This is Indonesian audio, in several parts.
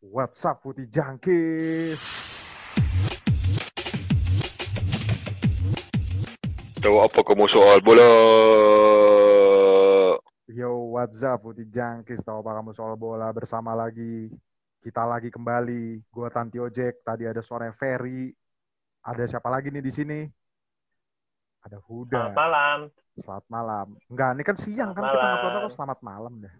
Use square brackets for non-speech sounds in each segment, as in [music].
What's up Putih Jangkis? Tahu apa kamu soal bola? Yo, what's up Putih Jangkis? Tahu apa kamu soal bola bersama lagi? Kita lagi kembali. Gua Tanti Ojek. Tadi ada suara Ferry. Ada siapa lagi nih di sini? Ada Huda. Selamat malam. Selamat malam. Enggak, ini kan siang Selamat kan kita malam. nguploadnya kok selamat malam deh.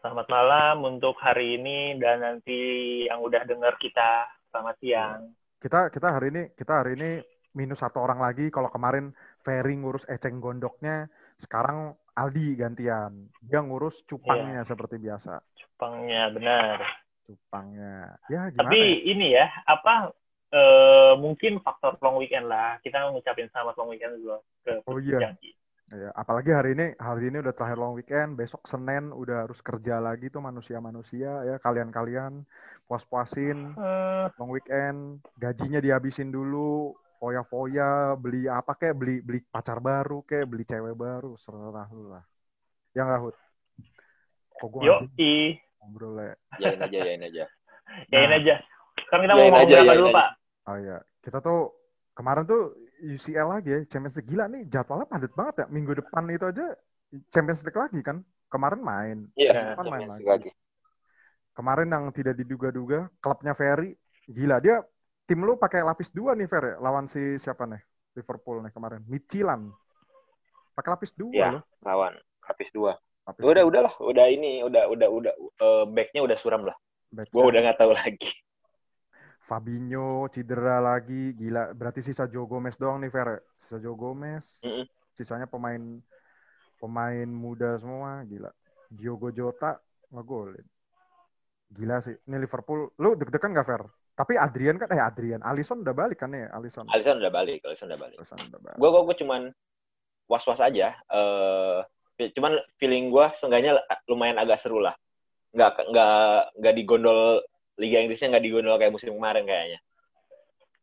Selamat malam untuk hari ini dan nanti yang udah dengar kita selamat siang. Kita kita hari ini kita hari ini minus satu orang lagi. Kalau kemarin Ferry ngurus eceng gondoknya, sekarang Aldi gantian. Dia ngurus cupangnya seperti biasa. Jepangnya benar. Cupangnya. Ya gimana? Tapi ya? ini ya, apa eh, mungkin faktor long weekend lah. Kita ngucapin selamat long weekend dulu ke Oh iya. Ya, apalagi hari ini hari ini udah terakhir long weekend, besok Senin udah harus kerja lagi tuh manusia-manusia ya kalian-kalian puas-puasin Eh, long weekend, gajinya dihabisin dulu, foya-foya, beli apa kek, beli beli pacar baru kek, beli cewek baru, serah lu lah. Ya nggak Hud? Kok gua Yo, i, ngobrol ya? Yain aja, yain aja. yain Nah. aja. Sekarang kita Yain mau ngomong apa yain dulu, aja. Pak? Oh iya, kita tuh kemarin tuh UCL lagi ya, Champions League gila nih jadwalnya padat banget ya. Minggu depan itu aja Champions League lagi kan. Kemarin main, Iya, depan main Champions lagi. Lagi. Kemarin yang tidak diduga-duga, klubnya Ferry gila dia tim lu pakai lapis dua nih Fer ya, lawan si siapa nih Liverpool nih kemarin, Midtjylland. Pakai lapis dua Iya. loh. Lawan habis dua. Lapis Udah, dua. udahlah, udah ini, udah, udah, udah. eh, backnya udah suram lah. Gua back. udah nggak tahu lagi. Fabinho cedera lagi, gila. Berarti sisa Joe Gomez doang nih Fer. Sisa Joe Gomez. Mm-mm. Sisanya pemain pemain muda semua, gila. Diogo Jota ngegolin. Gila sih. Ini Liverpool, lu deg-degan gak Fer? Tapi Adrian kan, eh Adrian, Alisson udah balik kan ya, Alisson. Alisson udah balik, Alisson udah balik. Alisson udah balik. Gua, gua, gua cuman was-was aja. Eh, cuman feeling gua seenggaknya lumayan agak seru lah. Nggak, nggak, nggak digondol Liga Inggrisnya nggak digondol kayak musim kemarin kayaknya.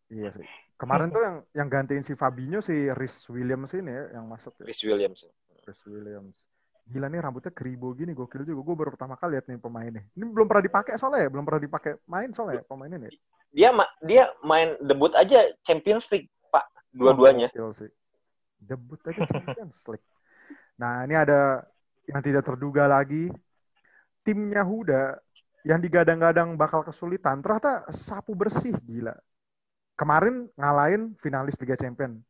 Iya sih. Kemarin tuh yang yang gantiin si Fabinho si Rhys Williams ini ya yang masuk ya. Chris Williams. Rhys Williams. Gila nih rambutnya keribo gini gokil juga. Gue baru pertama kali lihat nih pemainnya. Ini belum pernah dipakai soalnya ya, belum pernah dipakai main soalnya ya, pemain ini. Dia ma- dia main debut aja Champions League, Pak. Dua-duanya. Oh, sih. Debut aja Champions League. Nah, ini ada yang tidak terduga lagi. Timnya Huda yang digadang-gadang bakal kesulitan, ternyata sapu bersih gila. Kemarin ngalahin finalis Liga Champion.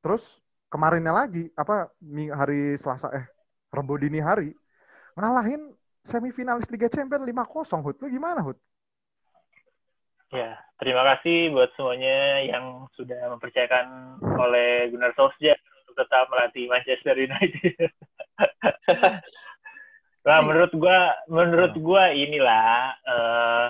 Terus kemarinnya lagi apa hari Selasa eh Rebo dini hari ngalahin semifinalis Liga Champion 5-0 Hud. Lu gimana Hud? Ya, terima kasih buat semuanya yang sudah mempercayakan oleh Gunnar Solskjaer untuk tetap melatih Manchester United. [laughs] nah, menurut gua, menurut gua inilah eh,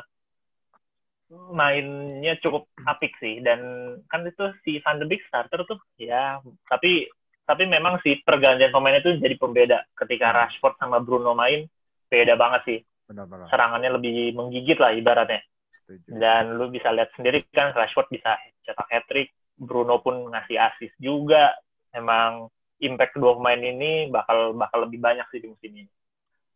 mainnya cukup apik sih. Dan kan itu si Van de Beek starter tuh ya, tapi tapi memang sih pergantian pemain itu jadi pembeda. Ketika Rashford sama Bruno main beda banget sih. Benar-benar. serangannya lebih menggigit lah ibaratnya. Setuju. dan lu bisa lihat sendiri kan Rashford bisa cetak hat trick Bruno pun ngasih assist juga. Emang impact kedua pemain ini bakal bakal lebih banyak sih di musim ini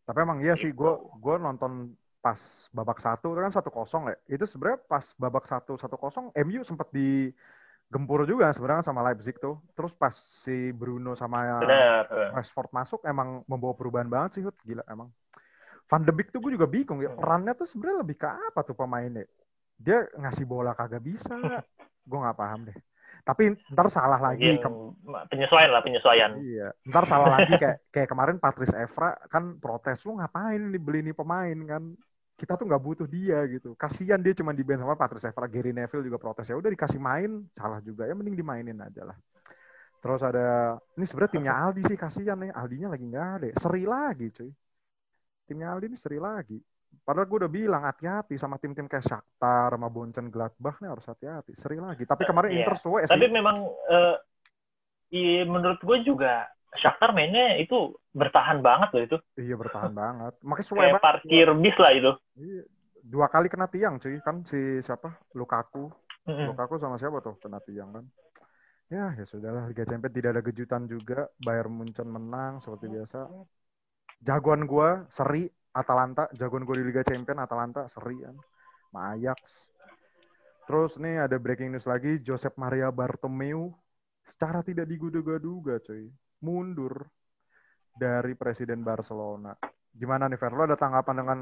Tapi emang iya sih, Gitu. gue gue nonton pas babak satu itu kan satu kosong ya. Itu sebenarnya pas babak satu satu kosong, MU sempat digempur juga sebenarnya sama Leipzig tuh. Terus pas si Bruno sama Rashford masuk emang membawa perubahan banget sih, Hud. Gila emang. Van de Beek tuh gue juga bingung ya. Hmm. Perannya tuh sebenarnya lebih ke apa tuh pemainnya? Dia ngasih bola kagak bisa. [laughs] gue nggak paham deh. Tapi ntar salah lagi. Ke- penyesuaian lah penyesuaian Iya, ntar salah [laughs] lagi kayak kayak kemarin Patrice Evra kan protes lu ngapain nih beli nih pemain kan kita tuh nggak butuh dia gitu. Kasihan dia cuma di bench sama Patrice Evra, Gary Neville juga protes ya udah dikasih main salah juga ya mending dimainin aja lah. Terus ada ini sebenarnya timnya [laughs] Aldi sih kasihan nih Aldinya lagi nggak ada, seri lagi cuy. Timnya Aldi ini seri lagi. Padahal gue udah bilang hati-hati sama tim-tim kayak Shakhtar sama Boncen Gladbach nih harus hati-hati. Seri lagi. Tapi kemarin Iya. Inter suwe sih. tapi memang eh, iya, menurut gue juga Shakhtar mainnya itu bertahan banget loh itu Iya bertahan [laughs] banget. Makanya suwe kayak banget. parkir bis lah itu Iya. Dua kali kena tiang cuy kan si siapa Lukaku Mm-mm. Lukaku sama siapa tuh kena tiang kan ya ya sudahlah Liga Champions tidak ada kejutan juga Bayern Munchen menang seperti biasa jagoan gua seri Atalanta, jagoan gue di Liga Champions, Atalanta seri kan. Ajax. Terus nih ada breaking news lagi, Josep Maria Bartomeu secara tidak diduga-duga coy, mundur dari presiden Barcelona. Gimana nih Fer? Lo ada tanggapan dengan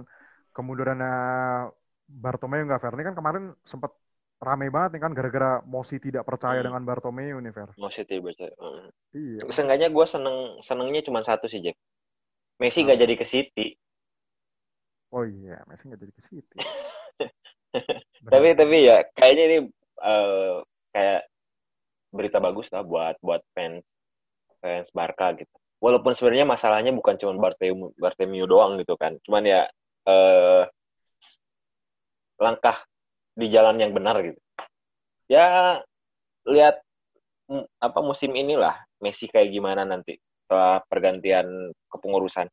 kemundurannya Bartomeu nggak Fer? Ini kan kemarin sempat rame banget nih kan gara-gara Mosi tidak percaya Hmm. dengan Bartomeu nih Fer. Mosi tidak percaya. Hmm. Iya. Seenggaknya gue seneng senengnya cuma satu sih Jack. Messi gak jadi ke City. Oh iya, Messi nggak jadi ke City. [laughs] Tapi tapi ya kayaknya ini eh, kayak berita bagus lah buat buat fans fans Barca gitu. Walaupun sebenarnya masalahnya bukan cuma Bartomeu Bartomeu doang gitu kan. Cuman ya eh, langkah di jalan yang benar gitu. Ya lihat apa musim inilah Messi kayak gimana nanti setelah pergantian kepengurusan.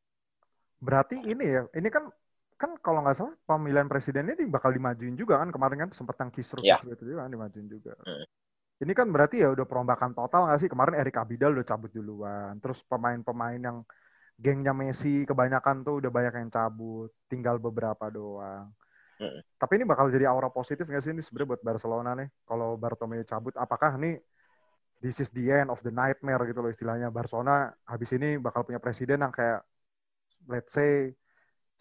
Berarti ini ya, ini kan kan kalau nggak salah pemilihan presidennya ini bakal dimajuin juga kan kemarin kan sempat yang kisruh Ya. kisruh itu juga kan dimajuin juga. Hmm. Ini kan berarti ya udah perombakan total nggak sih kemarin Erik Abidal udah cabut duluan, terus pemain-pemain yang gengnya Messi kebanyakan tuh udah banyak yang cabut, tinggal beberapa doang. Hmm. Tapi ini bakal jadi aura positif nggak sih ini sebenarnya buat Barcelona nih kalau Bartomeu cabut, apakah nih this is the end of the nightmare gitu loh istilahnya Barcelona habis ini bakal punya presiden yang kayak let's say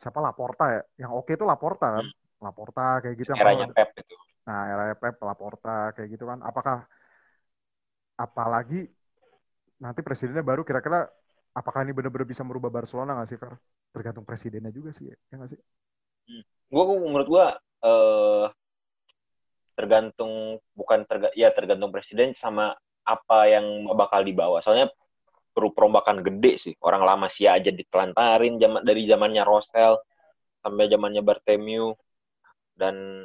siapa Laporta ya? Yang oke itu Laporta kan? Laporta kayak gitu yang Eranya Pep itu. nah era Pep Laporta kayak gitu kan. Apakah apalagi nanti presidennya baru kira-kira apakah ini benar-benar bisa merubah Barcelona nggak sih Fer? Tergantung presidennya juga sih ya, nggak sih? Gua gua- menurut gua eh tergantung bukan terga, ya tergantung presiden sama apa yang bakal dibawa. Soalnya perlu perombakan gede sih. Orang lama sih aja ditelantarin zaman dari zamannya Rosel sampai zamannya Bartomeu dan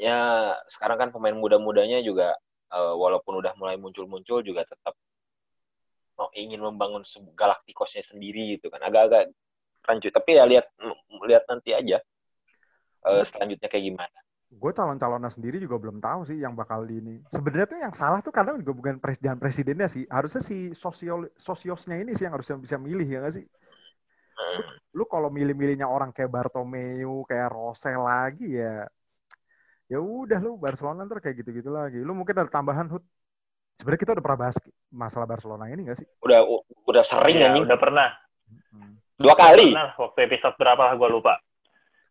ya sekarang kan pemain muda-mudanya juga eh, walaupun udah mulai muncul-muncul juga tetap mau ingin membangun Galacticosnya sendiri gitu kan. Agak-agak rancu. Tapi ya lihat lihat nanti aja eh, selanjutnya kayak gimana. Gue calon-calonnya sendiri juga belum tahu sih yang bakal di ini. Sebenarnya tuh yang salah tuh kadang juga bukan presiden presidennya sih. Harusnya si sosio sosiosnya ini sih yang harusnya bisa milih ya nggak sih? Lu kalau milih-milihnya orang kayak Bartomeu, kayak Rosel lagi ya, ya udah lu Barcelona ntar kayak gitu-gitu lagi. Lu mungkin ada tambahan Hud. Sebenarnya kita udah pernah bahas masalah Barcelona ini nggak sih? Udah udah sering Ya, anjing. udah pernah. Hmm. Dua kali. Pernah waktu episode berapa lah gue lupa.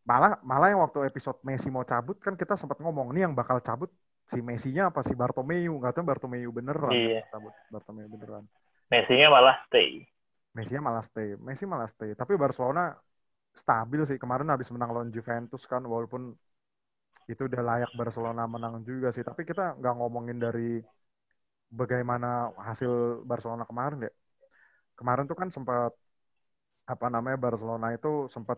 Malah malah yang waktu episode Messi mau cabut kan kita sempat ngomong nih yang bakal cabut si Messi-nya apa si Bartomeu? Nggak tahu Bartomeu beneran Iya. cabut Bartomeu beneran. Messi-nya malah stay. Messi-nya malah stay Messi malah stay. Tapi Barcelona stabil sih kemarin habis menang lawan Juventus kan walaupun itu udah layak Barcelona menang juga sih. Tapi kita nggak ngomongin dari bagaimana hasil Barcelona kemarin ya kemarin tuh kan sempat apa namanya Barcelona itu sempat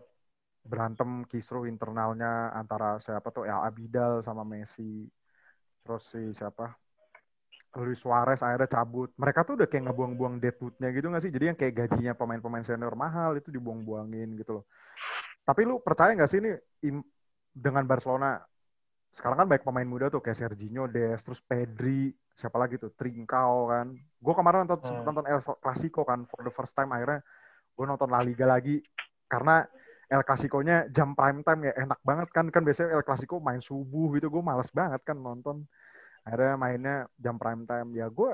berantem kisruh internalnya antara siapa tuh ya Abidal sama Messi. Terus si siapa? Luis Suarez akhirnya cabut. Mereka tuh udah kayak ngebuang-buang deadwoodnya gitu nggak sih? Jadi yang kayak gajinya pemain-pemain senior mahal itu dibuang-buangin gitu loh. Tapi lu percaya nggak sih ini dengan Barcelona sekarang kan baik pemain muda tuh kayak Serginho Des terus Pedri siapa lagi tuh? Trincao kan. Gue kemarin nonton Hmm. nonton El Clasico kan for the first time akhirnya gue nonton La Liga lagi. Karena El Clasico-nya jam prime time ya enak banget kan. Kan biasanya El Clasico main subuh gitu. Gue males banget kan nonton. Akhirnya mainnya jam prime time. Ya gue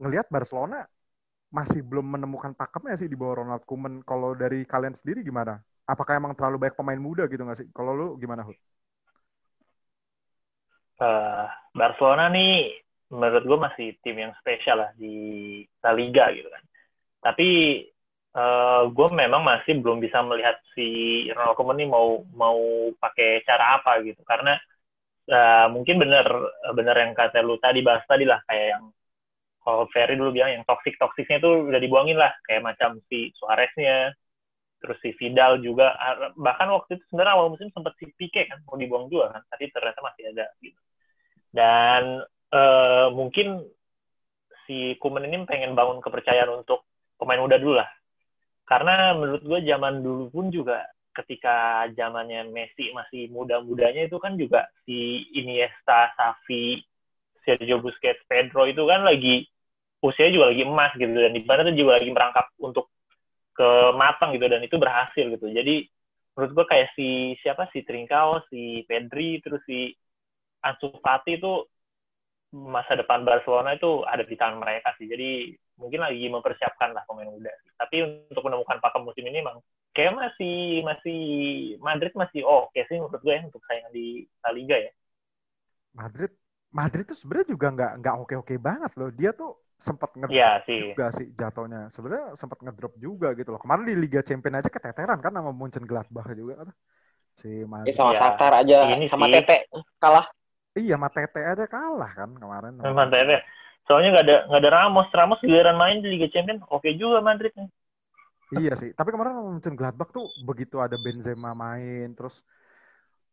ngelihat Barcelona masih belum menemukan pakemnya sih di bawah Ronald Koeman. Kalau dari kalian sendiri gimana? Apakah emang terlalu banyak pemain muda gitu nggak sih? Kalau lu gimana Hud? Eh, Barcelona nih menurut gue masih tim yang spesial lah di La Liga gitu kan. Tapi eh gue memang masih belum bisa melihat si Ronald Koeman ini mau mau pakai cara apa gitu. Karena eh, mungkin bener bener yang kata lu tadi bahas tadi lah kayak yang kalau Ferry dulu bilang yang toxic toksiknya itu udah dibuangin lah. Kayak macam si Suareznya terus si Vidal juga. Bahkan waktu itu sebenarnya awal musim sempat si Pique kan mau dibuang juga kan tapi ternyata masih ada gitu. Dan eh, mungkin si Kuman ini pengen bangun kepercayaan untuk pemain muda dulu lah karena menurut gue zaman dulu pun juga ketika zamannya Messi masih muda-mudanya itu kan juga si Iniesta, Xavi, Sergio Busquets, Pedro itu kan lagi usianya juga lagi emas gitu dan di mana tuh juga lagi merangkap untuk ke matang gitu dan itu berhasil gitu. Jadi menurut gue kayak si siapa si Trincao, si Pedri, terus si Ansu Fati itu masa depan Barcelona itu ada di tangan mereka sih. Jadi mungkin lagi mempersiapkan lah pemain muda. Tapi untuk menemukan pakem musim ini emang kayak masih masih Madrid masih oke okay sih menurut gue ya untuk saingan di La Liga ya. Madrid Madrid tuh sebenarnya juga nggak nggak oke oke banget loh. Dia tuh sempat ngedrop ya, sih. juga sih jatuhnya. Sebenarnya sempat ngedrop juga gitu loh. Kemarin di Liga Champions aja keteteran kan sama Munchen Gladbach juga kan. Si Madrid. sama ya. Shakhtar aja ini sama Tete kalah. Iya, sama Tete aja kalah kan kemarin. Sama Tete. Soalnya nggak ada nggak ada Ramos, Ramos giliran main di Liga Champions, oke juga Madrid nih. iya sih, tapi kemarin Munchen Gladbach tuh begitu ada Benzema main, terus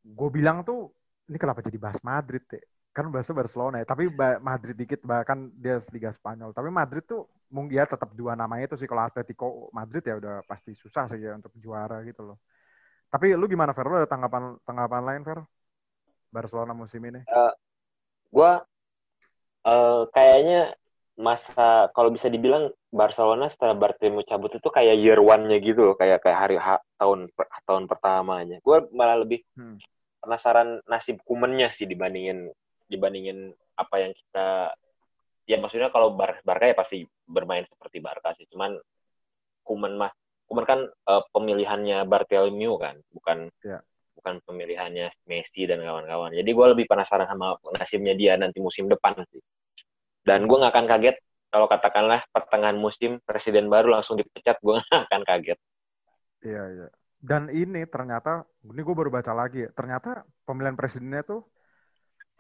gue bilang tuh ini kenapa jadi bahas Madrid ya? Kan bahasa Barcelona ya, tapi Madrid dikit bahkan dia Liga Spanyol. Tapi Madrid tuh mungkin ya tetap dua namanya itu sih kalau Atletico Madrid ya udah pasti susah sih ya untuk juara gitu loh. Tapi lu gimana Fer? Lu ada tanggapan tanggapan lain Fer? Barcelona musim ini? Uh, gua uh, kayaknya masa kalau bisa dibilang Barcelona setelah Bartomeu cabut itu kayak year one-nya gitu kayak kayak hari ha, tahun tahun pertamanya. Gue malah lebih hmm. penasaran nasib kumennya sih dibandingin dibandingin apa yang kita ya maksudnya kalau Bar Barca ya pasti bermain seperti Barca sih. Cuman Kuman mah Kuman kan uh, pemilihannya Bartomeu kan, bukan yeah bukan pemilihannya Messi dan kawan-kawan. Jadi gue lebih penasaran sama nasibnya dia nanti musim depan sih. Dan gue nggak akan kaget kalau katakanlah pertengahan musim presiden baru langsung dipecat, gue [laughs] nggak akan kaget. Iya iya. Dan ini ternyata, ini gue baru baca lagi ya, ternyata pemilihan presidennya tuh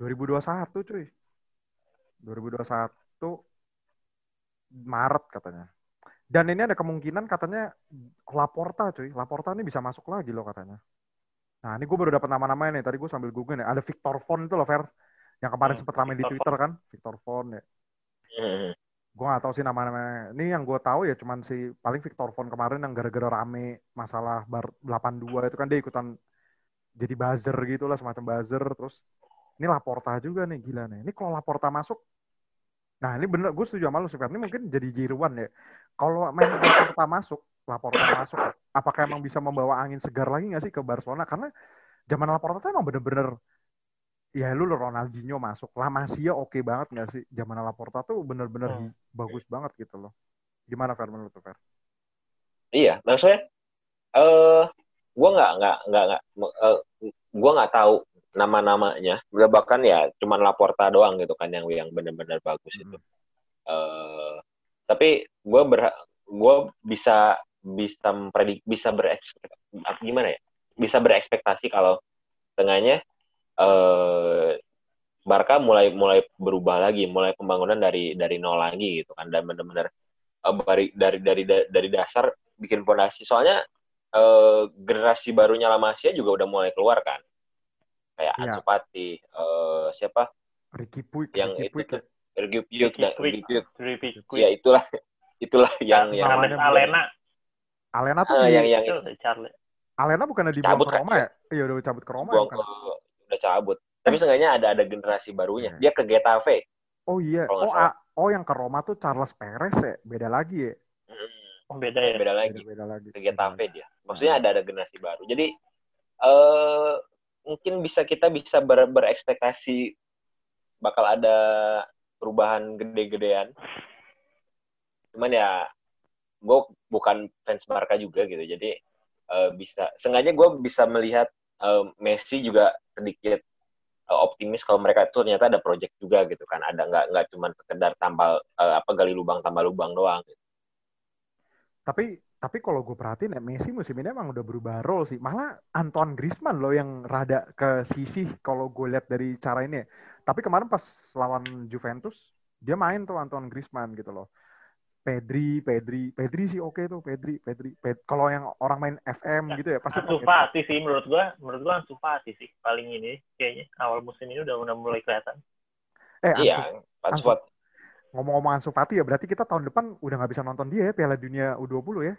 2021 cuy. 2021 Maret katanya. Dan ini ada kemungkinan katanya Laporta cuy. Laporta ini bisa masuk lagi loh katanya. Nah, ini gue baru dapat nama-namanya nih. Tadi gue sambil google nih. Ada Victor Font itu loh, Fer. Yang kemarin hmm, sempat ramai di Twitter kan. Victor Font ya. Hmm. Gue gak tahu sih nama-namanya. Ini yang gue tahu ya cuman si paling Victor Font kemarin yang gara-gara rame masalah bar 82 itu kan dia ikutan jadi buzzer gitu lah, semacam buzzer. Terus ini Laporta juga nih, gila nih. Ini kalau Laporta masuk, nah ini bener, gue setuju sama lu sih, Ini mungkin jadi jiruan ya. Kalau main Laporta masuk, Laporta masuk, apakah emang bisa membawa angin segar lagi nggak sih ke Barcelona? Karena zaman Laporta tuh emang bener-bener ya lu Ronaldinho masuk, La Masia oke okay banget nggak sih? Zaman Laporta tuh bener-bener hmm. bagus banget gitu loh. Gimana Fer menurut Fer? Iya, maksudnya eh uh, gua nggak nggak nggak nggak uh, gua nggak tahu nama-namanya. Bahkan ya cuman Laporta doang gitu kan yang yang benar-benar bagus hmm. itu. Uh, tapi gue ber gue bisa bisa mempredik bisa berekspektasi gimana ya bisa berekspektasi kalau tengahnya eh, Barca mulai mulai berubah lagi mulai pembangunan dari dari nol lagi gitu kan dan benar-benar eh, dari dari dari dari dasar bikin fondasi soalnya eh, generasi barunya La Masia juga udah mulai keluar kan kayak ya. Ansu Fati eh, siapa Ricky Puig yang Ricky Puig. itu Ricky Puig Ricky Puig ya itulah [laughs] itulah yang yang Alena Alena tuh uh, di, yang yang Charlie. Alena bukannya dibuang cabut, ke Roma kan? ya? Iya udah cabut ke Roma. Buang ke, udah cabut. Tapi eh. seenggaknya ada ada generasi barunya. Iya. Dia ke Getafe. Oh iya. Oh, a, oh yang ke Roma tuh Charles Perez ya? Beda lagi ya? Hmm. Oh beda ya? Beda lagi. Beda, beda lagi. Ke Getafe dia. Maksudnya ada ada generasi baru. Jadi eh uh, mungkin bisa kita bisa ber, berekspektasi bakal ada perubahan gede-gedean. Cuman ya gue bukan fans Barca juga gitu jadi uh, bisa sengaja gue bisa melihat uh, Messi juga sedikit uh, optimis kalau mereka itu ternyata ada project juga gitu kan. Ada nggak nggak cuma sekedar tambal uh, apa gali lubang tambal lubang doang. Gitu. tapi tapi kalau gue perhatiin ya Messi musim ini emang udah berubah role sih. Malah Antoine Griezmann loh yang rada ke sisi kalau gue lihat dari cara ini tapi kemarin pas lawan Juventus dia main tuh Antoine Griezmann gitu loh Pedri, Pedri, Pedri sih oke okay tuh, Pedri, Pedri. Ped kalau yang orang main FM ya, gitu ya pasti. Ansu Fati sih menurut gua, menurut gua Ansu Fati sih paling ini kayaknya awal musim ini udah, udah mulai kelihatan. Eh, Ansu, iya, Ansu, Ansu, ngomong-ngomong Ansu Fati ya berarti kita tahun depan udah nggak bisa nonton dia ya Piala Dunia U20 ya?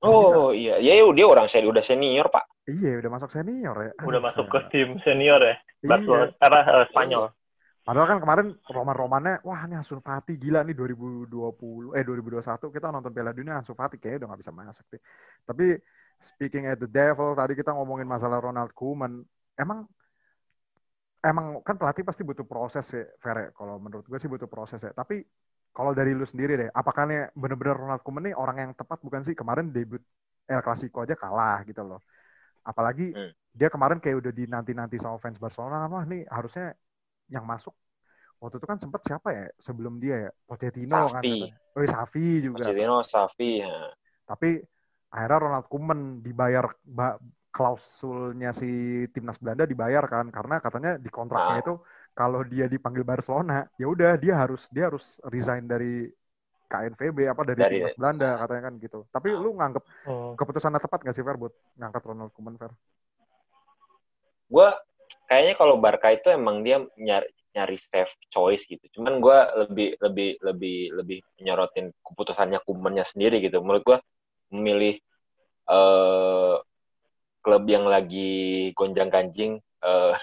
Masih oh bisa. iya, ya dia orang saya udah senior pak. Iya udah masuk senior ya. Udah masuk ke tim senior ya, Barcelona, iya. apa uh, Spanyol. Padahal kan kemarin roman-romannya, wah ini Ansu Fati gila nih 2020, eh 2021 kita nonton Piala Dunia Ansu Fati kayaknya udah gak bisa masuk sih. Tapi speaking at the devil, tadi kita ngomongin masalah Ronald Koeman, emang emang kan pelatih pasti butuh proses ya, Fere. Kalau menurut gue sih butuh proses ya. Tapi kalau dari lu sendiri deh, apakah nih bener-bener Ronald Koeman nih orang yang tepat bukan sih? Kemarin debut El Clasico aja kalah gitu loh. Apalagi hmm. dia kemarin kayak udah dinanti-nanti sama fans Barcelona, wah nih harusnya yang masuk waktu itu kan sempat siapa ya sebelum dia ya Pochettino kan oh Safi juga Pochettino Safi ya. tapi akhirnya Ronald Koeman dibayar klausulnya si timnas Belanda dibayar kan karena katanya di kontraknya nah. itu kalau dia dipanggil Barcelona ya udah dia harus dia harus resign dari KNVB apa dari, dari timnas Belanda katanya kan gitu. Tapi lu nganggep oh. keputusannya tepat gak sih Fer buat ngangkat Ronald Koeman Fer? Gue kayaknya kalau Barca itu emang dia nyari nyari safe choice gitu. Cuman gue lebih lebih lebih lebih nyorotin keputusannya Koemannya sendiri gitu. Menurut gue memilih uh, klub yang lagi gonjang ganjing [laughs] uh,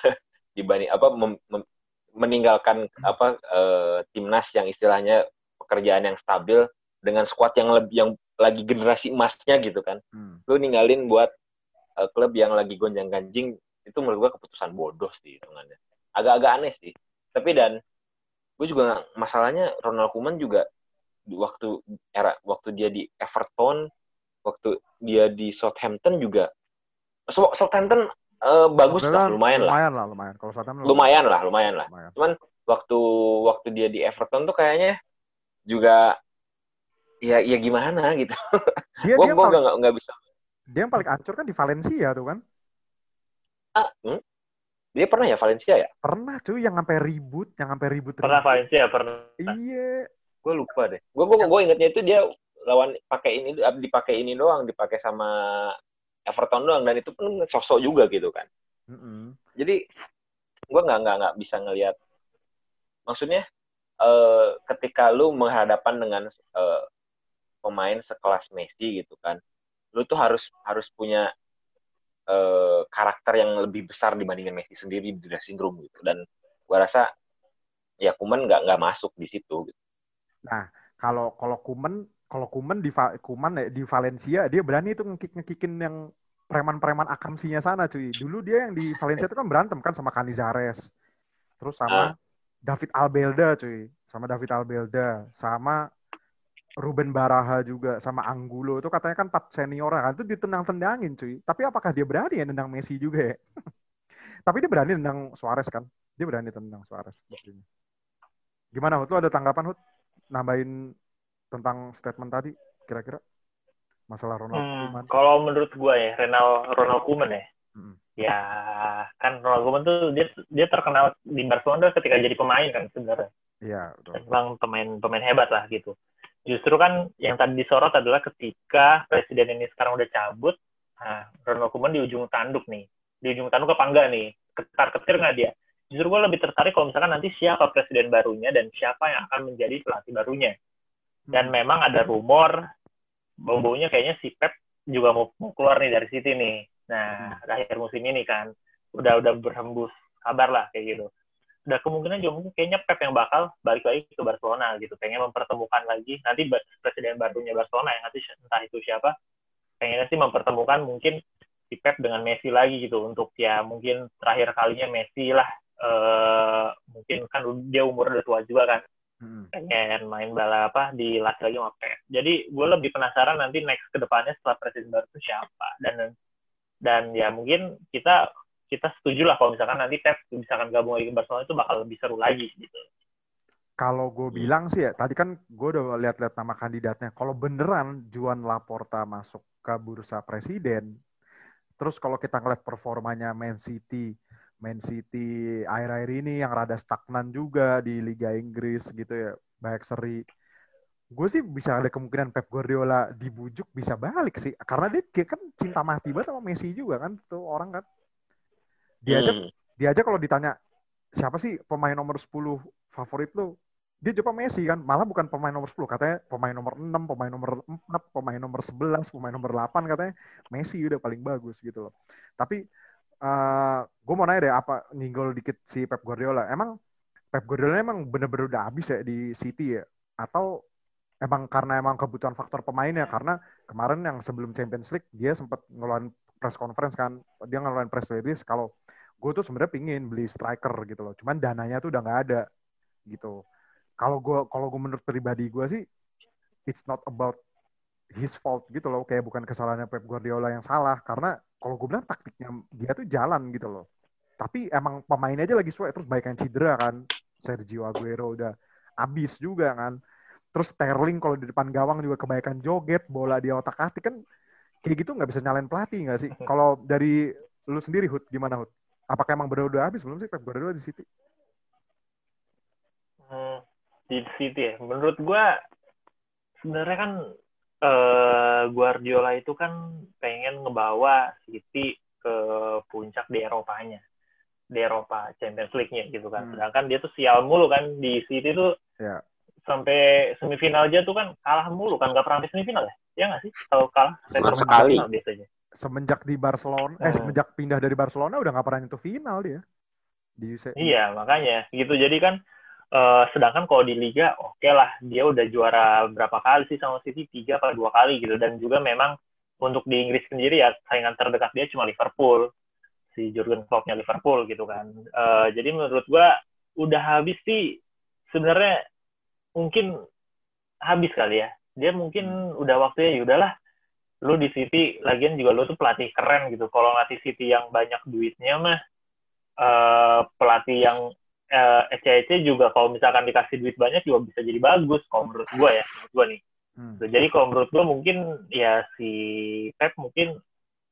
dibanding apa mem, mem, meninggalkan apa uh, timnas yang istilahnya pekerjaan yang stabil dengan skuad yang lebih yang lagi generasi emasnya gitu kan. Hmm. Lu ninggalin buat uh, klub yang lagi gonjang ganjing itu menurut gua keputusan bodoh sih hitungannya. Agak-agak aneh sih. Tapi dan gue juga masalahnya Ronald Koeman juga waktu era waktu dia di Everton, waktu dia di Southampton juga so, Southampton uh, bagus lah, lumayan, lumayan lah. Lumayan Kalau Southampton lumayan, lah, lumayan lah. Lumayan. Cuman waktu waktu dia di Everton tuh kayaknya juga ya ya gimana gitu. Dia, [laughs] gua, dia gua paling, gak, gak bisa. Dia yang paling ancur kan di Valencia tuh kan. Ah, hmm? Dia pernah ya Valencia ya? Pernah cuy, yang sampai ribut, yang sampai ribut. Pernah ribut. Valencia, pernah. Iya. Gue lupa deh. Gue gue gue ingetnya itu dia lawan pakai ini dipakai ini doang, dipakai sama Everton doang dan itu pun sosok juga gitu kan. Mm -hmm. Jadi gue nggak nggak nggak bisa ngelihat maksudnya uh, ketika lu menghadapan dengan uh, pemain sekelas Messi gitu kan, lu tuh harus harus punya uh, karakter yang lebih besar dibandingin Messi sendiri di dressing room gitu dan gue rasa ya Kuman nggak nggak masuk di situ. Gitu. Nah kalau kalau Kuman kalau Kuman di Kuman ya, di Valencia dia berani itu ngekik ngekikin yang preman-preman akamsinya sana cuy. Dulu dia yang di Valencia itu kan berantem kan sama Canizares. Terus sama uh. David Albelda cuy, sama David Albelda, sama Ruben Baraha juga sama Anggulo itu katanya kan empat senior kan itu ditendang-tendangin cuy. Tapi apakah dia berani ya nendang Messi juga ya? [laughs] Tapi dia berani nendang Suarez kan? Dia berani tendang Suarez. Gimana Hut? Lu ada tanggapan Hut? Nambahin tentang statement tadi kira-kira masalah Ronald hmm, Koeman? Kalau menurut gue ya Ronald Ronald Koeman ya, hmm. ya kan Ronald Koeman tuh dia dia terkenal di Barcelona ketika jadi pemain kan sebenarnya. Iya. Memang pemain pemain hebat lah gitu. Justru kan yang tadi disorot adalah ketika presiden ini sekarang udah cabut, nah, Ronald Koeman di ujung tanduk nih, di ujung tanduk apa enggak nih, ketar ketir nggak dia? Justru gue lebih tertarik kalau misalkan nanti siapa presiden barunya dan siapa yang akan menjadi pelatih barunya dan memang ada rumor bau-baunya kayaknya si Pep juga mau, mau keluar nih dari City nih. Nah, hmm. akhir musim ini kan udah udah berhembus kabar lah kayak gitu. Udah kemungkinan juga mungkin kayaknya Pep yang bakal balik lagi ke Barcelona gitu. Pengen mempertemukan lagi nanti presiden barunya Barcelona yang nanti entah itu siapa. Pengennya sih mempertemukan mungkin si Pep dengan Messi lagi gitu untuk ya mungkin terakhir kalinya Messi lah. Uh, mungkin kan dia umur udah tua juga kan hmm. pengen main bala apa di last lagi sama Pep. Jadi gue lebih penasaran nanti next ke depannya setelah presiden baru itu siapa dan dan ya mungkin kita kita setuju lah kalau misalkan nanti Pep misalkan gabung lagi ke Barcelona itu bakal lebih seru lagi gitu. Kalau gue bilang sih ya, tadi kan gue udah lihat-lihat nama kandidatnya. Kalau beneran Juan Laporta masuk ke bursa presiden, terus kalau kita ngeliat performanya Man City, Man City akhir-akhir ini yang rada stagnan juga di Liga Inggris gitu ya, banyak seri. Gue sih bisa ada kemungkinan Pep Guardiola dibujuk bisa balik sih, karena dia, dia kan cinta mati banget sama Messi juga kan, tuh orang kan. Dia aja, hmm. dia aja kalau ditanya siapa sih pemain nomor 10 favorit lo, dia coba Messi kan, malah bukan pemain nomor 10, katanya pemain nomor 6, pemain nomor 4, pemain nomor 11, pemain nomor 8 katanya Messi udah paling bagus gitu loh. Tapi uh, eh, gue mau nanya deh apa nginggol dikit si Pep Guardiola. Emang Pep Pep Guardiola emang bener-bener udah habis ya di City ya? Atau emang karena emang kebutuhan faktor pemainnya? Karena kemarin yang sebelum Champions League dia sempat ngeluarin press conference kan, dia ngeluarin press release kalau gue tuh sebenarnya pingin beli striker gitu loh, cuman dananya tuh udah nggak ada gitu. Kalau gue kalau gue menurut pribadi gue sih, it's not about his fault gitu loh, kayak bukan kesalahannya Pep Guardiola yang salah, karena kalau gue bilang taktiknya dia tuh jalan gitu loh. Tapi emang pemainnya aja lagi sesuai, terus baik cedera kan, Sergio Aguero udah abis juga kan. Terus Sterling kalau di depan gawang juga kebaikan joget, bola dia otak atik kan kayak gitu nggak bisa nyalain pelatih nggak sih? Kalau dari lu sendiri Hud, gimana Hud? Apakah emang benar udah habis belum sih Pep Guardiola di City? Hmm, di City ya. Menurut gua sebenarnya kan uh, Guardiola itu kan pengen ngebawa City ke puncak di Eropanya. Di Eropa Champions League-nya gitu kan. Hmm. Sedangkan dia tuh sial mulu kan di City tuh. Ya. Sampai semifinal aja tuh kan kalah mulu kan nggak pernah sampai semifinal ya? Ya nggak sih? Kalau kalah sampai sekali biasanya semenjak di Barcelona, eh hmm. semenjak pindah dari Barcelona udah nggak pernah nyentuh final dia. Di UC. Iya makanya gitu. Jadi kan uh, sedangkan kalau di Liga oke okay lah dia udah juara berapa kali sih sama City tiga atau dua kali gitu dan juga memang untuk di Inggris sendiri ya saingan terdekat dia cuma Liverpool si Jurgen Kloppnya Liverpool gitu kan. Uh, jadi menurut gua udah habis sih sebenarnya mungkin habis kali ya. Dia mungkin udah waktunya ya udahlah lu di City lagian juga lu tuh pelatih keren gitu. Kalau ngelatih City yang banyak duitnya mah uh, pelatih yang uh, ece-ece juga kalau misalkan dikasih duit banyak juga bisa jadi bagus kalau menurut gua ya menurut gua nih. Hmm. jadi kalau menurut gua mungkin ya si Pep mungkin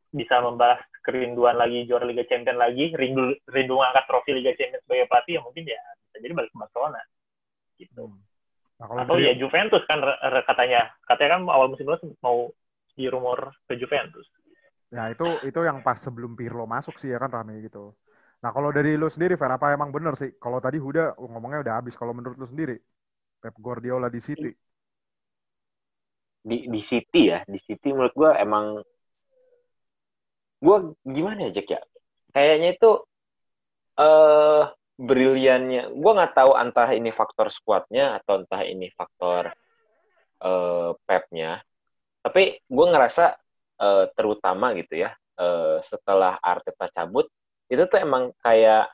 bisa membalas kerinduan lagi juara Liga Champions lagi rindu rindu ngangkat trofi Liga Champions sebagai pelatih ya mungkin ya bisa jadi balik ke Barcelona. Gitu. Hmm. Nah, atau ya Juventus kan katanya katanya kan awal musim lalu mau di rumor ke Juventus. Ya itu itu yang pas sebelum Pirlo masuk sih ya kan rame gitu. Nah kalau dari lu sendiri Fer apa emang bener sih? Kalau tadi Huda ngomongnya udah habis. Kalau menurut lu sendiri Pep Guardiola di City? Di di City ya, di City menurut gue emang gue gimana ya Jack ya? Kayaknya itu eh uh, briliannya. Gue nggak tahu entah ini faktor squadnya atau entah ini faktor uh, Pepnya tapi gue ngerasa uh, terutama gitu ya uh, setelah Arteta cabut itu tuh emang kayak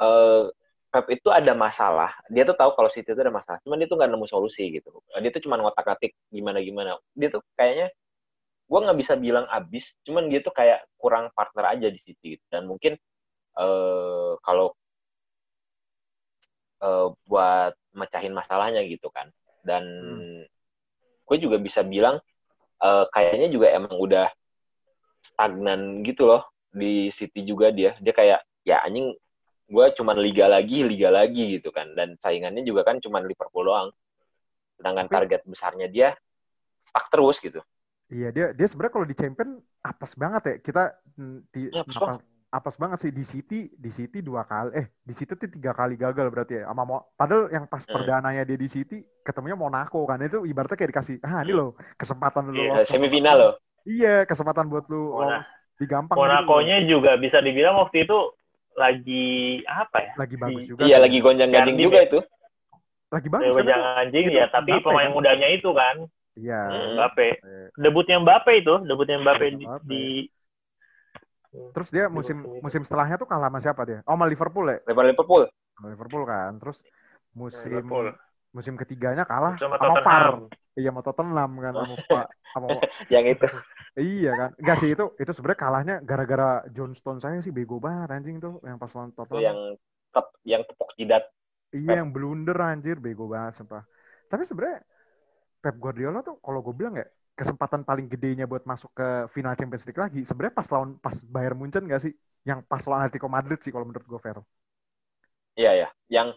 uh, Pep itu ada masalah dia tuh tahu kalau City itu ada masalah cuman dia tuh nggak nemu solusi gitu dia tuh cuma ngotak atik gimana gimana dia tuh kayaknya gue nggak bisa bilang abis cuman dia tuh kayak kurang partner aja di City gitu. dan mungkin uh, kalau uh, buat mecahin masalahnya gitu kan. Dan hmm. gue juga bisa bilang uh, kayaknya juga emang udah stagnan gitu loh di City juga dia. Dia kayak ya anjing gue cuman liga lagi liga lagi gitu kan. Dan saingannya juga kan cuman Liverpool doang. Sedangkan target besarnya dia stuck terus gitu. Iya dia dia sebenarnya kalau di champion apes banget ya. Kita di, ya, apa, apes banget sih. Di City di City dua kali. Eh di City tuh tiga kali gagal berarti ya sama Mo, padahal yang pas hmm. perdananya dia di City ketemunya Monaco kan. Itu ibaratnya kayak dikasih ah ini loh kesempatan lu yeah, semifinal loh. Iya kesempatan buat lu Mona, digampang Monaco-nya gitu. juga bisa dibilang waktu itu lagi apa ya? Lagi bagus juga iya lagi gonjang ganjing juga itu. Lagi bagus kan gonjang ganjing ya tapi pemain kan? mudanya itu kan. Iya. Mbappe. Debutnya Mbappe itu debutnya Mbappe, Mbappe. di, di Terus dia musim musim setelahnya tuh kalah sama siapa dia? Oh, sama Liverpool ya? Liverpool. Liverpool kan. Terus musim Liverpool. musim ketiganya kalah sama, sama VAR. Iya, sama Tottenham kan sama [laughs] Pak sama yang itu. [laughs] Iya kan. Enggak sih itu itu sebenarnya kalahnya gara-gara John Stone saya sih bego banget anjing tuh yang pas lawan Tottenham. Itu yang tep, yang tepuk jidat. Iya, yang blunder anjir bego banget sumpah. Tapi sebenarnya Pep Guardiola tuh kalau gue bilang ya kesempatan paling gedenya buat masuk ke final Champions League lagi sebenarnya pas lawan pas Bayern Munchen gak sih yang pas lawan Atletico Madrid sih kalau menurut gue fair iya ya yang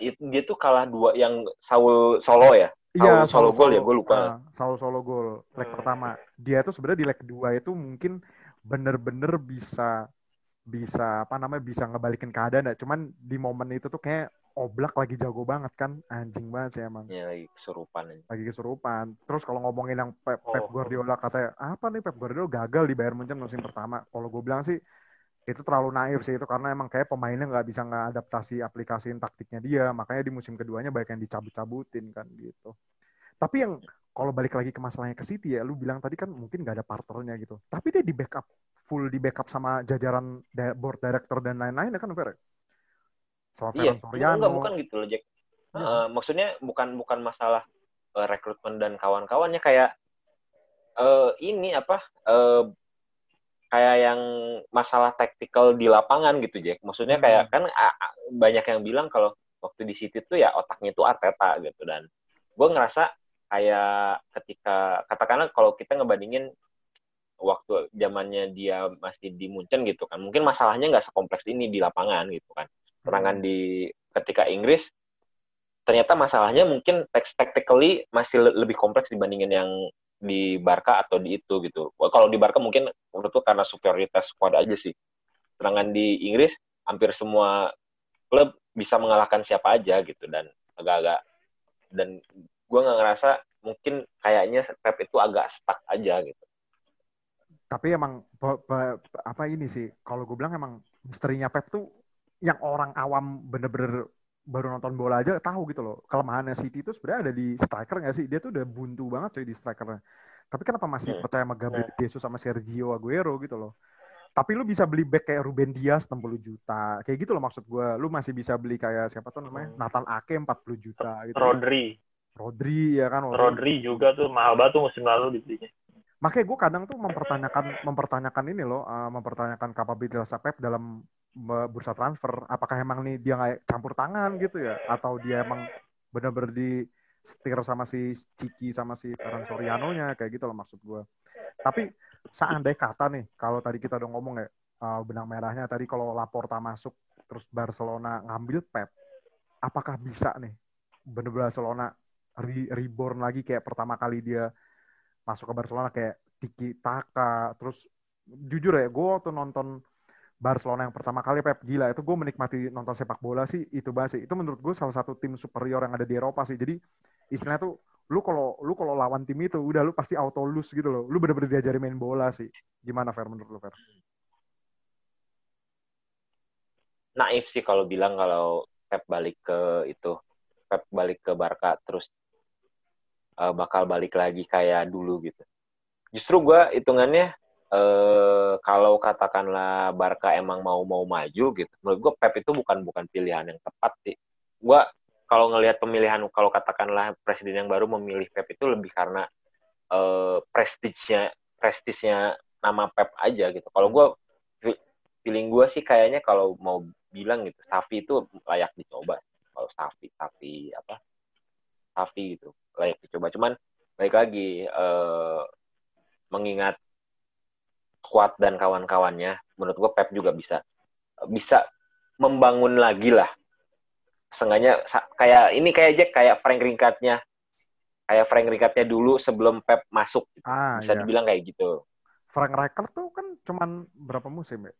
dia tuh kalah dua yang Saul Solo ya Iya, Solo, gol ya, gue lupa. Uh, Saul Solo gol leg hmm. pertama. Dia tuh sebenarnya di leg kedua itu mungkin bener-bener bisa bisa apa namanya bisa ngebalikin keadaan ya. Cuman di momen itu tuh kayak Oblak lagi jago banget kan, anjing banget sih emang. Iya lagi kesurupan. Lagi kesurupan. Terus kalau ngomongin yang Pep, Pep oh. Guardiola katanya apa nih Pep Guardiola gagal di Bayern Munchen musim pertama. Kalau gue bilang sih itu terlalu naif sih itu karena emang kayak pemainnya nggak bisa ngadaptasi aplikasi taktiknya dia makanya di musim keduanya banyak yang dicabut-cabutin kan gitu tapi yang kalau balik lagi ke masalahnya ke City ya lu bilang tadi kan mungkin nggak ada partnernya gitu tapi dia di backup full di backup sama jajaran board director dan lain-lain ya kan Fer? Sama iya, Soriano. enggak bukan gitu loh Jack. Ya. Uh, maksudnya bukan bukan masalah uh, rekrutmen dan kawan-kawannya kayak uh, ini apa uh, kayak yang masalah tactical di lapangan gitu Jack. Maksudnya hmm. kayak kan banyak yang bilang kalau waktu di City tuh ya otaknya itu Arteta gitu dan gue ngerasa kayak ketika katakanlah kalau kita ngebandingin waktu zamannya dia masih di Munchen gitu kan mungkin masalahnya nggak sekompleks ini di lapangan gitu kan serangan di ketika Inggris ternyata masalahnya mungkin tactically masih lebih kompleks dibandingin yang di Barca atau di itu gitu. Kalau di Barca mungkin menurutku karena superioritas squad aja sih. Serangan di Inggris hampir semua klub bisa mengalahkan siapa aja gitu dan agak-agak dan gue nggak ngerasa mungkin kayaknya Pep itu agak stuck aja gitu. Tapi emang apa ini sih? Kalau gue bilang emang misterinya Pep tuh yang orang awam bener-bener baru nonton bola aja tahu gitu loh. Kelemahannya City itu sebenarnya ada di striker nggak sih? Dia tuh udah buntu banget coy di strikernya. Tapi kenapa masih hmm. percaya sama Gabriel hmm. Jesus sama Sergio Aguero gitu loh? Tapi lu bisa beli back kayak Ruben Dias 60 juta kayak gitu loh maksud gue lu masih bisa beli kayak siapa tuh namanya? Hmm. Nathan Ake 40 juta gitu. Rodri. Rodri ya kan Rodri, Rodri juga tuh mahal banget tuh musim lalu dibelinya. Makanya gue kadang tuh mempertanyakan mempertanyakan ini loh uh, mempertanyakan kapabilitas Pep dalam bursa transfer apakah emang nih dia nggak campur tangan gitu ya? Atau dia emang benar-benar di setir sama si Ciki sama si Ferran Soriano nya kayak gitu loh maksud gue tapi seandai kata nih kalau tadi kita udah ngomong ya uh, benang merahnya tadi kalau Laporta masuk terus Barcelona ngambil Pep apakah bisa nih benar-benar Barcelona re reborn lagi? Kayak pertama kali dia masuk ke Barcelona kayak Tiki Taka terus jujur ya gue waktu nonton Barcelona yang pertama kali Pep. Gila itu gue menikmati nonton sepak bola sih itu sih itu menurut gue salah satu tim superior yang ada di Eropa sih. Jadi istilahnya tuh lu kalau lu kalau lawan tim itu udah lu pasti auto lose gitu loh. Lu bener-bener diajari main bola sih. Gimana Fer menurut lu Fer? Naif sih kalau bilang kalau Pep balik ke itu Pep balik ke Barca terus uh, bakal balik lagi kayak dulu gitu. Justru gue hitungannya uh, kalau katakanlah Barca emang mau mau maju gitu, menurut gue Pep itu bukan bukan pilihan yang tepat sih. Gue kalau ngelihat pemilihan kalau katakanlah presiden yang baru memilih Pep itu lebih karena uh, prestisnya prestisnya nama Pep aja gitu. Kalau gue feeling gue sih kayaknya kalau mau bilang gitu, Safi itu layak dicoba. Kalau Safi, Safi apa? Safi gitu layak dicoba cuman baik lagi uh, mengingat kuat dan kawan-kawannya menurut gue Pep juga bisa bisa membangun lagi lah. Seenggaknya kayak ini kayak Jack kayak Frank Ringkatnya kayak Frank Ringkatnya dulu sebelum Pep masuk. Ah, bisa iya. dibilang kayak gitu. Frank Rijkaard tuh kan cuman berapa musim ya?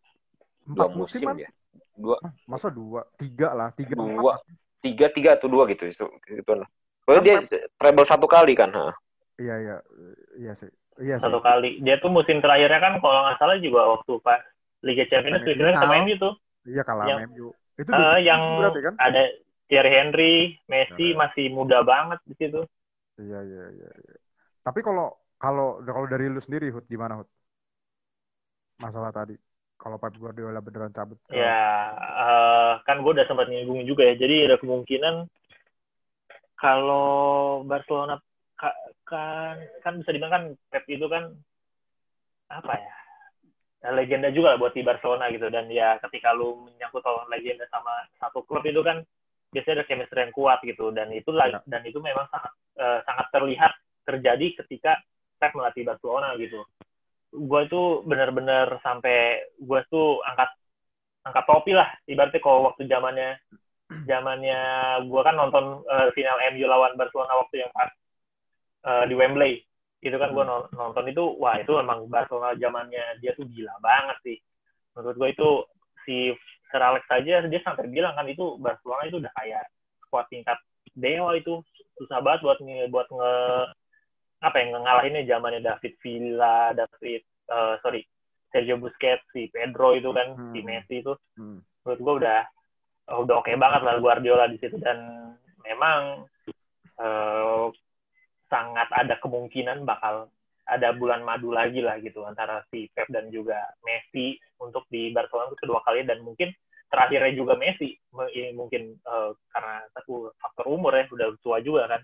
Empat dua musim, musim ya. Dua. Masa dua? Tiga lah tiga dua. tiga tiga atau dua gitu itu itu. Oh, dia treble satu kali kan? Ha? Iya iya. Iya sih. Iya satu kali. Dia tuh musim terakhirnya kan kalau nggak salah juga waktu pas Liga Champions League sama MU tuh. Iya kalah yang, MU. Itu uh, yang berarti, kan? ada Thierry Henry, Messi nah. masih muda banget di situ. Iya iya iya. iya. Tapi kalau kalau kalau dari lu sendiri Hud gimana Hud? Masalah tadi kalau Pep Guardiola beneran cabut. Ya, uh, kan gue udah sempat nyinggung juga ya. Jadi ada kemungkinan kalau Barcelona kan kan bisa dibilang kan Pep itu kan apa ya legenda juga buat di Barcelona gitu. Dan ya ketika lu menyangkut soal legenda sama satu klub itu kan biasanya ada chemistry yang kuat gitu. Dan itu ya. dan itu memang sangat uh, sangat terlihat terjadi ketika Pep melatih Barcelona gitu. Gue itu benar-benar sampai gue tuh angkat angkat topi lah ibaratnya kalau waktu zamannya zamannya gue kan nonton uh, final MU lawan Barcelona waktu yang pas uh, di Wembley itu kan gue hmm. nonton itu wah itu emang Barcelona zamannya dia tuh gila banget sih menurut gue itu si Sir Alex saja dia sampai bilang kan itu Barcelona itu udah kayak squad tingkat dewa itu susah banget buat nge, buat nge apa yang ngalahinnya zamannya David Villa David uh, sorry Sergio Busquets, si Pedro itu kan, Hmm. si Messi itu, Hmm. menurut gue udah udah oke banget lah Guardiola di situ dan memang eh, sangat ada kemungkinan bakal ada bulan madu lagi lah gitu antara si Pep dan juga Messi untuk di Barcelona kedua kali dan mungkin terakhirnya juga Messi ini mungkin eh, karena satu faktor umur ya udah tua juga kan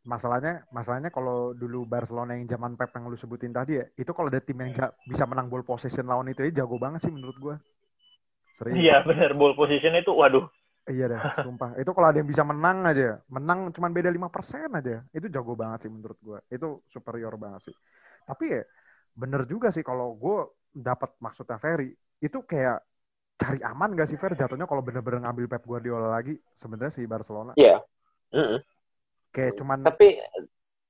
Masalahnya, masalahnya kalau dulu Barcelona yang zaman Pep yang lu sebutin tadi ya, itu kalau ada tim yang ja- bisa menang ball possession lawan itu ya jago banget sih menurut gua. Serius. iya bener ball position itu waduh Iya deh, sumpah. Itu kalau ada yang bisa menang aja, menang cuman beda 5% aja, itu jago banget sih menurut gua. Itu superior banget sih. Tapi ya bener juga sih kalau gue dapat maksudnya Ferry, itu kayak cari aman gak sih Fer jatuhnya kalau bener-bener ngambil Pep Guardiola lagi sebenarnya si Barcelona Iya. Mm-mm. kayak cuman Tapi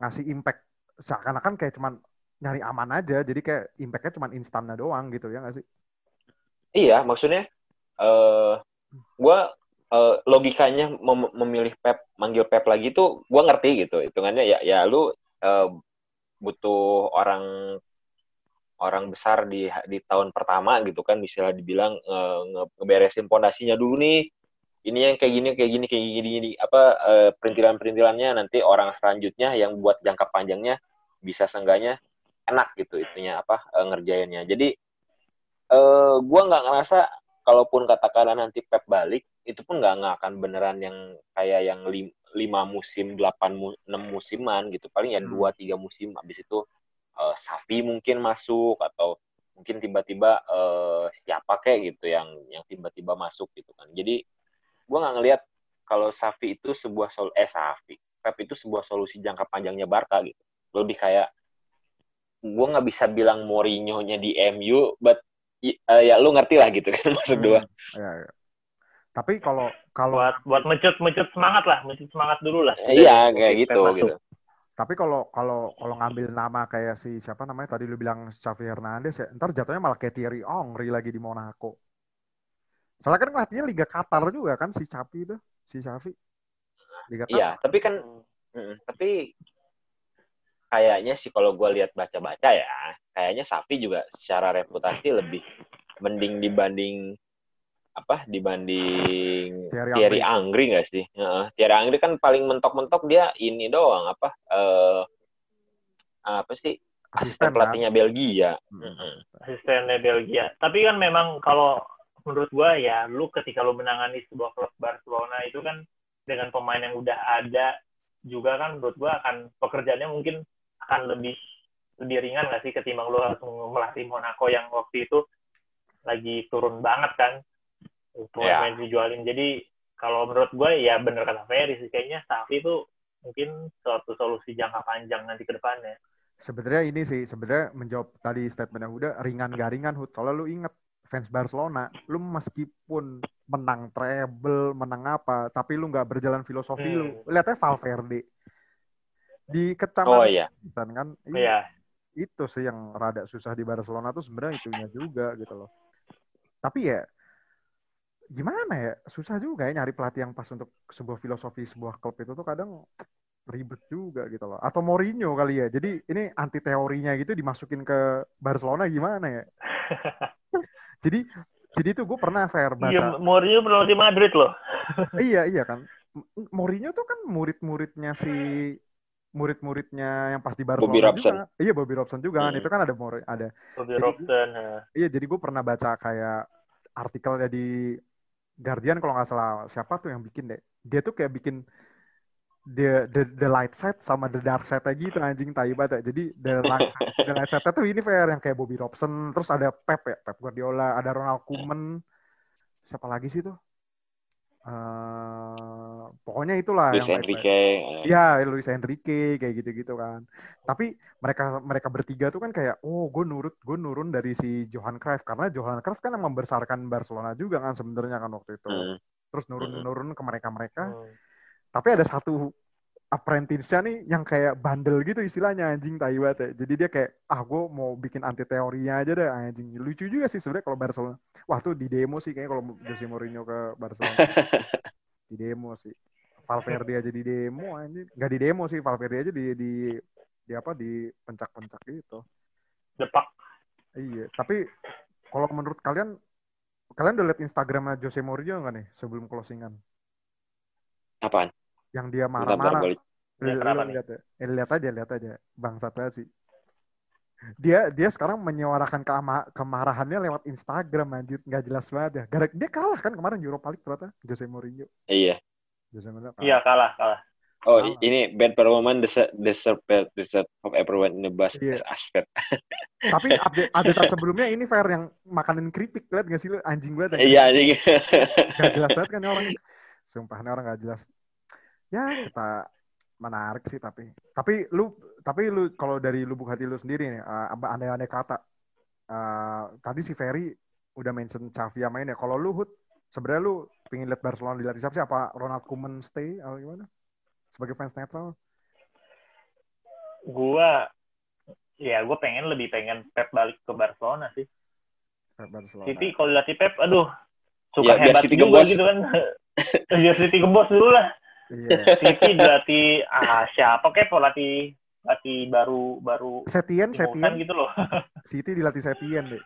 ngasih impact seakan-akan kayak cuman nyari aman aja jadi kayak impactnya cuman instannya doang gitu ya gak sih iya, maksudnya eh gua eh, logikanya mem- memilih Pep, manggil Pep lagi tuh gua ngerti gitu. Hitungannya ya ya lu eh, butuh orang orang besar di di tahun pertama gitu kan bisa dibilang nge- ngeberesin pondasinya dulu nih. Ini yang kayak gini kayak gini kayak gini, gini. apa eh, perintilan-perintilannya nanti orang selanjutnya yang buat jangka panjangnya bisa seenggaknya enak gitu itunya apa eh, ngerjainnya. Jadi eh gua nggak ngerasa kalaupun katakanlah nanti Pep balik itu pun nggak nggak akan beneran yang kayak yang lim- lima musim delapan mu- enam musiman gitu. Paling ya Hmm. dua tiga musim. Habis itu eh, Safi mungkin masuk atau mungkin tiba-tiba eh, siapa kayak gitu yang yang tiba-tiba masuk gitu kan. Jadi gua nggak ngelihat kalau Safi itu sebuah sol eh Safi Pep itu sebuah solusi jangka panjangnya Barca gitu. Lebih kayak gua nggak bisa bilang Mourinho-nya di MU but eh, ya lu ngerti lah gitu kan [laughs] maksud gua. Hmm, ya, ya. Tapi kalau kalau buat buat mencut mencut semangat lah mencut semangat dulu lah iya kayak gitu masuk. gitu Tapi kalau kalau kalau ngambil nama kayak si siapa namanya tadi lu bilang Xavi Hernandez ya, ntar jatuhnya malah kayak Thierry Henry lagi di Monaco. Soalnya kan ngelatihnya Liga Qatar juga kan si Xavi itu, si Xavi. Liga Qatar. iya tapi kan mm, tapi kayaknya sih kalau gua lihat baca-baca ya kayaknya Safi juga secara reputasi lebih mending dibanding apa dibanding Thierry Thierry Angri nggak sih Heeh. Thierry Angri kan paling mentok-mentok dia ini doang apa eh apa sih Asisten asisten kan? pelatihnya Belgia Hmm, asistennya Belgia. Tapi kan memang kalau menurut gua ya lu ketika lu menangani sebuah klub Barcelona itu kan dengan pemain yang udah ada juga kan menurut gua akan pekerjaannya mungkin akan lebih lebih ringan nggak sih ketimbang lu harus melatih Monaco yang waktu itu lagi turun banget kan pemain-pemain dijualin. Jadi kalau menurut gue ya bener kata Ferry sih kayaknya Safi itu mungkin suatu solusi jangka panjang nanti ke depannya. Sebenarnya ini sih sebenarnya menjawab tadi statementnya udah ringan gak ringan Hud. Kalau lu inget fans Barcelona, lu meskipun menang treble, menang apa, tapi lu nggak berjalan filosofi Hmm. lu. Lihatnya Valverde di oh kecamatan iya kan, Iya. itu sih yang rada susah di Barcelona tuh sebenarnya itunya juga gitu loh. Tapi ya gimana ya susah juga ya nyari pelatih yang pas untuk sebuah filosofi sebuah klub itu tuh kadang ribet juga gitu loh. Atau Mourinho kali ya. Jadi ini anti teorinya gitu dimasukin ke Barcelona gimana ya? [laughs] jadi jadi tuh gue pernah fair Iya, baca. Mourinho pernah di Madrid loh. [laughs] iya iya kan. Mourinho tuh kan murid-muridnya si murid-muridnya yang pas di Barcelona Bobby Robson. juga. Iya Bobby Robson juga kan. Hmm. Itu kan ada Mourinho ada Bobby Jadi- Robson. Iya, jadi gue pernah baca kayak artikelnya di Guardian kalau nggak salah siapa tuh yang bikin deh. Dia tuh kayak bikin the the, the light side sama the dark side lagi gitu anjing tai banget ya. Jadi the light side, [laughs] the light side tuh ini fair yang kayak Bobby Robson, terus ada Pep ya, Pep Guardiola, ada Ronald Koeman. Siapa lagi sih tuh? Eh, pokoknya itulah Luis yang Enrique eh, Iya, Luis Enrique kayak gitu-gitu kan. Tapi mereka mereka bertiga tuh kan kayak, oh gue nurut, gue nurun dari si Johan Cruyff karena Johan Cruyff kan yang membesarkan Barcelona juga kan sebenarnya kan waktu itu. hmm. Terus nurun-nurun ke mereka-mereka. Hmm. Tapi ada satu apprentice-nya nih yang kayak bandel gitu istilahnya anjing tai banget ya. Jadi dia kayak, ah gue mau bikin anti teorinya aja deh anjing. Lucu juga sih sebenarnya kalau Barcelona. Wah tuh di demo sih kayaknya kalau Jose Mourinho ke Barcelona. [laughs] di demo sih. Valverde aja di demo anjing. Nggak di demo sih, Valverde aja di di di apa di pencak-pencak gitu. Depak. Iya, tapi kalau menurut kalian, kalian udah lihat Instagramnya Jose Mourinho nggak nih sebelum closingan? Apaan? Yang dia marah-marah. Ya, kenapa nih? lihat ya. Eh, lihat aja, lihat aja. Bangsat banget sih. Dia dia sekarang menyuarakan kema- kemarahannya lewat Instagram anjir, nggak jelas banget ya. Gara dia kalah kan kemarin Europa League ternyata Jose Mourinho. Iya. Jose Mourinho kalah. Iya kalah kalah. Oh, Salah. ini bad performance deserve deserve deserve of everyone in the bus Iya. as aspect. [laughs] Tapi update update sebelumnya ini fair yang makanin keripik lihat nggak sih lu anjing banget. ya. Iya, anjing. Gak jelas banget kan ini orang. Sumpah ini orang gak jelas. Ya kita menarik sih tapi. Tapi lu tapi lu kalau dari lubuk hati lu sendiri nih, uh, aneh-aneh kata. Uh, tadi si Ferry udah mention Xavi main ya. Kalau lu Hud, sebenarnya lu pengen lihat Barcelona dilatih siapa sih? Apa Ronald Koeman stay atau gimana? Sebagai fans netral? Gua ya gue pengen lebih pengen Pep balik ke Barcelona sih. Pep Barcelona. City kalau dilatih Pep, aduh suka Ya, hebat juga gitu kan. [laughs] biar City gembos dulu lah. Iya. [laughs] City dilatih ah siapa kayak pelatih pelatih baru baru Setien, Setien. gitu loh. [laughs] City dilatih Setien deh.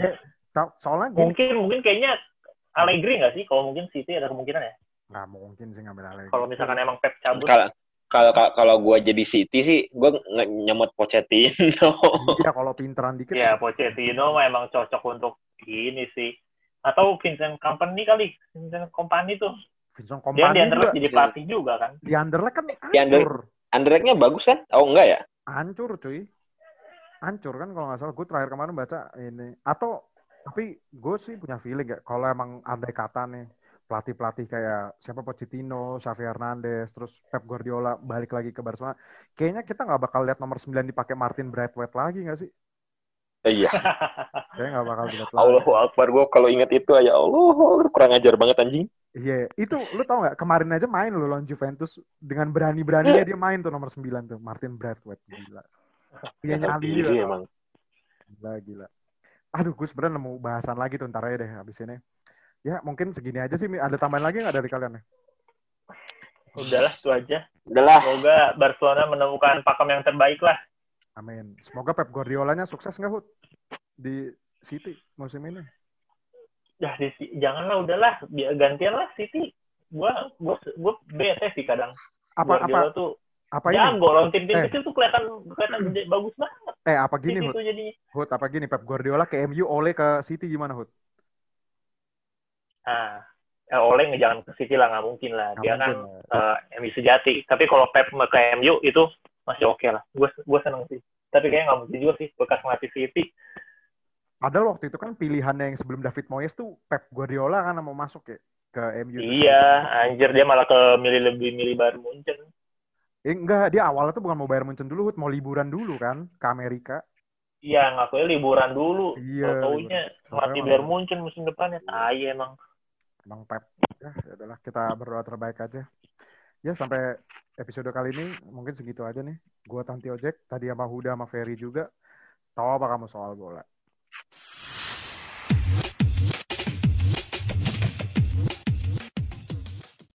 Eh, tau- soalnya gini, mungkin mungkin kayaknya Allegri nggak sih? Kalau mungkin City ada kemungkinan ya. nggak mungkin sih ngambil Allegri. Kalau misalkan emang Pep cabut. Kalau kalau kalau- gua jadi City sih, gua nge- nyemot Pochettino. Iya, [laughs] kalau pinteran dikit. Ya Pochettino emang cocok untuk ini sih. Atau Vincent Company kali. Vincent Company tuh. Vincent Dia Kompany di juga. Anderlecht jadi pelatih juga kan. Di Anderlecht kan Di Ander- hancur. Underrated-nya bagus kan? Oh enggak ya? Hancur cuy. Hancur kan kalau nggak salah. Gue terakhir kemarin baca ini. Atau, tapi gue sih punya feeling ya. Kalau emang andai kata nih, pelatih-pelatih kayak siapa Pochettino, Xavi Hernandez, terus Pep Guardiola balik lagi ke Barcelona. Kayaknya kita nggak bakal lihat nomor 9 dipakai Martin Braithwaite lagi nggak sih? Iya. Kayaknya nggak bakal dilihat lagi. Allahu Akbar gua kalau ingat itu ya Allah, kurang ajar banget anjing. Iya, itu lu tau nggak kemarin aja main lo lawan Juventus dengan berani-beraninya dia main tuh nomor 9 tuh Martin Braithwaite gila. Punya nyali Iya, gila. emang. Gila, gila. Aduh, gue sebenarnya nemu bahasan lagi tuh ntar aja deh habis ini. Ya, mungkin segini aja sih. Ada tambahan lagi nggak dari kalian nih? Udahlah itu aja. Udahlah. Semoga Barcelona menemukan pakem yang terbaik lah. Amin. Semoga Pep Guardiolanya sukses nggak, Hud? Di City musim ini. Ya, di, janganlah udahlah, biar gantian lah City. Gua gua gua bete sih kadang. Apa Guardiola apa tuh apa ini? jago lawan tim-tim Eh. kecil tuh kelihatan kelihatan gede, bagus banget Eh, apa gini, Hud? Hud, apa gini? Pep Guardiola ke MU, oleh ke City gimana, Hud? Nah, eh, Oleh jangan ke City lah nggak mungkin lah. Nggak Dia kan mungkin lah. eh, MU sejati. Tapi kalau Pep ke MU itu masih oke lah. Gue gue seneng sih. Tapi kayaknya nggak mungkin juga sih bekas ngelatih City. Padahal waktu itu kan pilihannya yang sebelum David Moyes tuh Pep Guardiola kan mau masuk ya ke MU. Iya, anjir dia malah ke milih lebih milih Bayern Munchen. Eh, enggak, dia awalnya tuh bukan mau bayar Munchen dulu, mau liburan dulu kan ke Amerika. Iya, ngakunya liburan dulu. Iya, Taunya Sampai Bayern Munchen musim depannya. Tai emang. Emang Pep. Ya, ya udahlah kita berdoa terbaik aja. Ya sampai episode kali ini mungkin segitu aja nih. Gua Tanti Ojek, tadi sama Huda sama Ferry juga. Tahu apa kamu soal bola? あ!